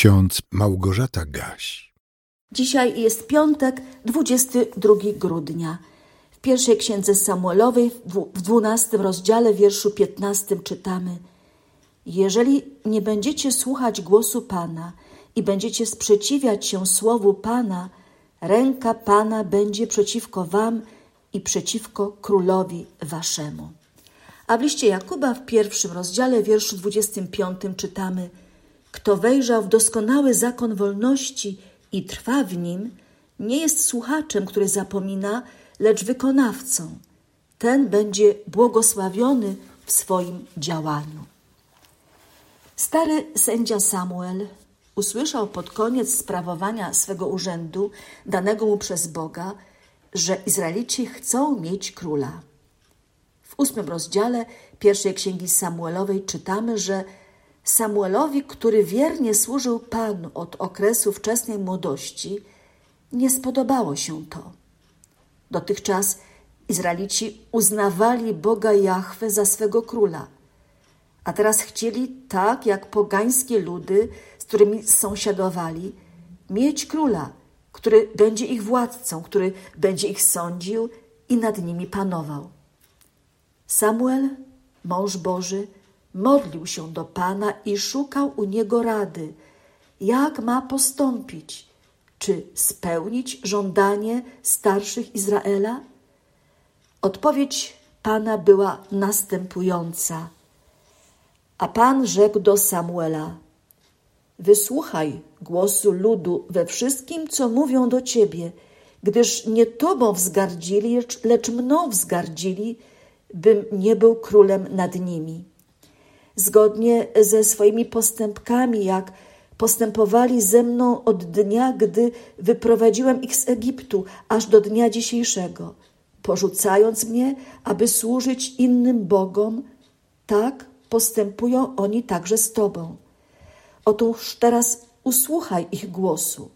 ksiądz Małgorzata Gaś. Dzisiaj jest piątek, 22 grudnia. W pierwszej księdze Samuelowej, w 12 rozdziale, wierszu 15 czytamy: Jeżeli nie będziecie słuchać głosu Pana i będziecie sprzeciwiać się słowu Pana, ręka Pana będzie przeciwko wam i przeciwko królowi waszemu. A w liście Jakuba w pierwszym rozdziale, wierszu 25 czytamy: Kto wejrzał w doskonały zakon wolności i trwa w nim, nie jest słuchaczem, który zapomina, lecz wykonawcą. Ten będzie błogosławiony w swoim działaniu. Stary sędzia Samuel usłyszał pod koniec sprawowania swego urzędu, danego mu przez Boga, że Izraelici chcą mieć króla. W ósmym rozdziale pierwszej księgi Samuelowej czytamy, że Samuelowi, który wiernie służył Panu od okresu wczesnej młodości, nie spodobało się to. Dotychczas Izraelici uznawali Boga Jahwe za swego króla, a teraz chcieli, tak jak pogańskie ludy, z którymi sąsiadowali, mieć króla, który będzie ich władcą, który będzie ich sądził i nad nimi panował. Samuel, mąż Boży, modlił się do Pana i szukał u niego rady, jak ma postąpić, czy spełnić żądanie starszych Izraela? Odpowiedź Pana była następująca. A Pan rzekł do Samuela: Wysłuchaj głosu ludu we wszystkim, co mówią do ciebie, gdyż nie tobą wzgardzili, lecz, mną wzgardzili, bym nie był królem nad nimi. Zgodnie ze swoimi postępkami, jak postępowali ze mną od dnia, gdy wyprowadziłem ich z Egiptu, aż do dnia dzisiejszego, porzucając mnie, aby służyć innym bogom, tak postępują oni także z Tobą. Otóż teraz usłuchaj ich głosu.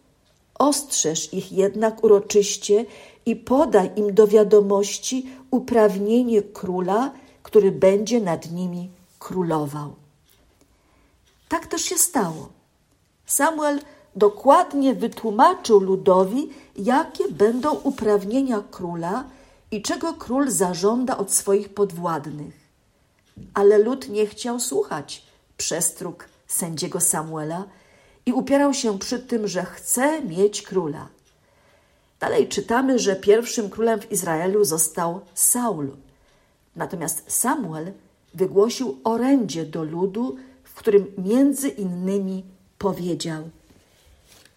Ostrzeż ich jednak uroczyście i podaj im do wiadomości uprawnienie króla, który będzie nad nimi królował. Tak też się stało. Samuel dokładnie wytłumaczył ludowi, jakie będą uprawnienia króla i czego król zażąda od swoich podwładnych. Ale lud nie chciał słuchać przestróg sędziego Samuela i upierał się przy tym, że chce mieć króla. Dalej czytamy, że pierwszym królem w Izraelu został Saul. Natomiast Samuel wygłosił orędzie do ludu, w którym między innymi powiedział: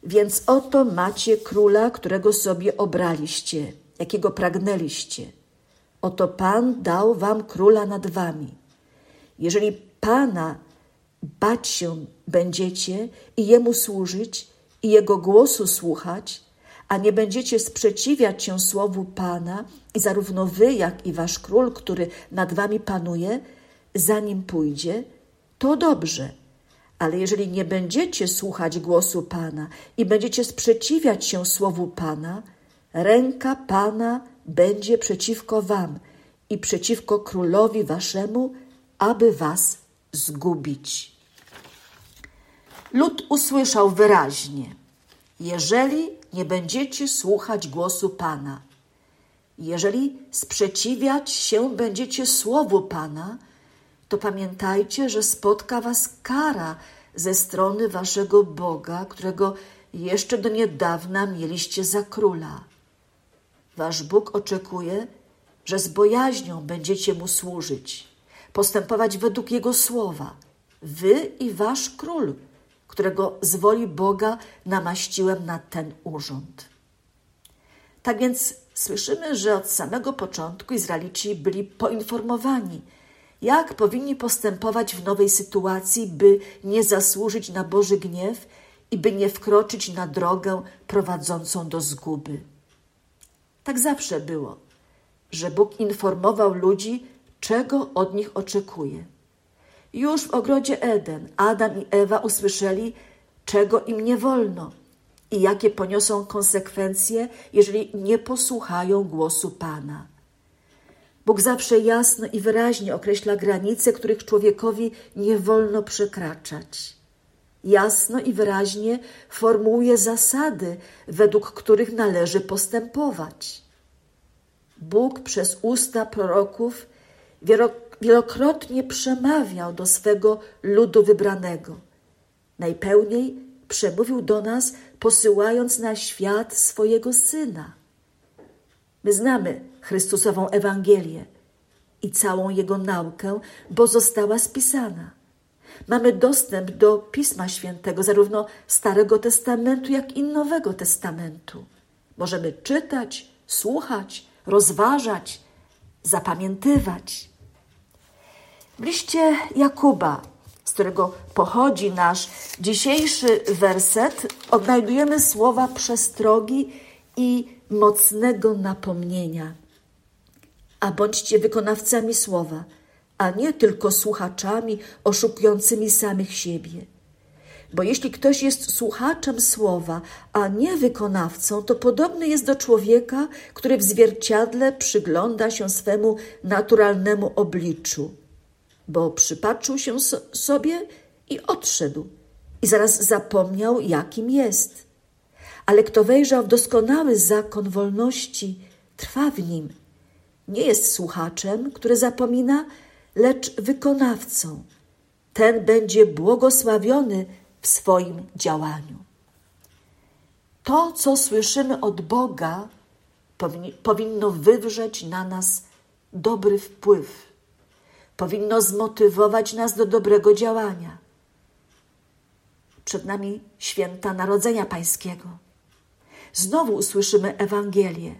Więc oto macie króla, którego sobie obraliście, jakiego pragnęliście. Oto Pan dał wam króla nad wami. Jeżeli Pana bać się będziecie i Jemu służyć i Jego głosu słuchać, a nie będziecie sprzeciwiać się słowu Pana i zarówno wy, jak i wasz król, który nad wami panuje, za nim pójdzie, to dobrze. Ale jeżeli nie będziecie słuchać głosu Pana i będziecie sprzeciwiać się słowu Pana, ręka Pana będzie przeciwko wam i przeciwko królowi waszemu, aby was zgubić. Lud usłyszał wyraźnie: Jeżeli nie będziecie słuchać głosu Pana, jeżeli sprzeciwiać się będziecie słowu Pana, to pamiętajcie, że spotka was kara ze strony waszego Boga, którego jeszcze do niedawna mieliście za króla. Wasz Bóg oczekuje, że z bojaźnią będziecie mu służyć, postępować według Jego słowa, wy i wasz król, którego z woli Boga namaściłem na ten urząd. Tak więc słyszymy, że od samego początku Izraelici byli poinformowani, jak powinni postępować w nowej sytuacji, by nie zasłużyć na Boży gniew i by nie wkroczyć na drogę prowadzącą do zguby. Tak zawsze było, że Bóg informował ludzi, czego od nich oczekuje. Już w ogrodzie Eden Adam i Ewa usłyszeli, czego im nie wolno i jakie poniosą konsekwencje, jeżeli nie posłuchają głosu Pana. Bóg zawsze jasno i wyraźnie określa granice, których człowiekowi nie wolno przekraczać. jasno i wyraźnie formułuje zasady, według których należy postępować. Bóg przez usta proroków wielokrotnie przemawiał do swego ludu wybranego. Najpełniej przemówił do nas, posyłając na świat swojego Syna. My znamy Chrystusową Ewangelię i całą Jego naukę, bo została spisana. Mamy dostęp do Pisma Świętego, zarówno Starego Testamentu, jak i Nowego Testamentu. Możemy czytać, słuchać, rozważać, zapamiętywać. W liście Jakuba, z którego pochodzi nasz dzisiejszy werset, odnajdujemy słowa przestrogi i mocnego napomnienia. A bądźcie wykonawcami słowa, a nie tylko słuchaczami oszukującymi samych siebie. Bo jeśli ktoś jest słuchaczem słowa, a nie wykonawcą, to podobny jest do człowieka, który w zwierciadle przygląda się swemu naturalnemu obliczu, bo przypatrzył się so sobie i odszedł, i zaraz zapomniał, jakim jest. Ale kto wejrzał w doskonały zakon wolności, trwa w nim. Nie jest słuchaczem, który zapomina, lecz wykonawcą. Ten będzie błogosławiony w swoim działaniu. To, co słyszymy od Boga, powinno wywrzeć na nas dobry wpływ, powinno zmotywować nas do dobrego działania. Przed nami święta Narodzenia Pańskiego. Znowu usłyszymy Ewangelię,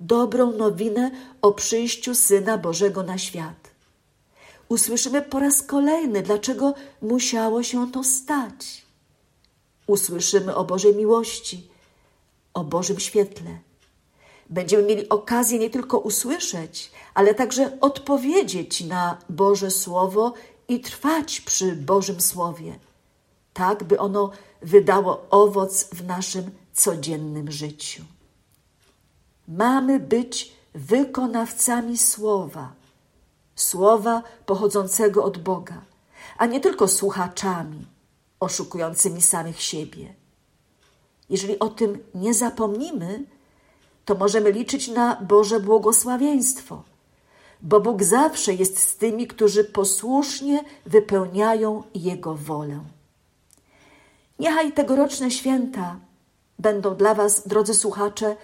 dobrą nowinę o przyjściu Syna Bożego na świat usłyszymy po raz kolejny, dlaczego musiało się to stać. Usłyszymy o Bożej miłości, o Bożym świetle. Będziemy mieli okazję nie tylko usłyszeć, ale także odpowiedzieć na Boże Słowo i trwać przy Bożym Słowie, tak by ono wydało owoc w naszym codziennym życiu. Mamy być wykonawcami Słowa słowa pochodzącego od Boga, a nie tylko słuchaczami oszukującymi samych siebie. Jeżeli o tym nie zapomnimy, to możemy liczyć na Boże błogosławieństwo, bo Bóg zawsze jest z tymi, którzy posłusznie wypełniają Jego wolę. Niechaj tegoroczne święta będą dla Was, drodzy słuchacze,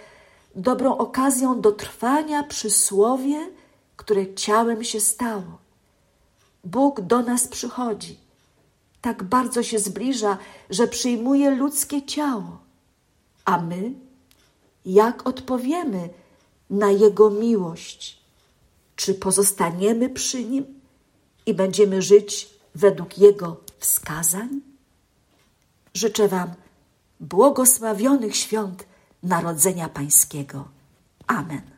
dobrą okazją do trwania przy słowie, które ciałem się stało. Bóg do nas przychodzi, tak bardzo się zbliża, że przyjmuje ludzkie ciało. A my, jak odpowiemy na Jego miłość? Czy pozostaniemy przy Nim i będziemy żyć według Jego wskazań? Życzę Wam błogosławionych świąt Narodzenia Pańskiego. Amen.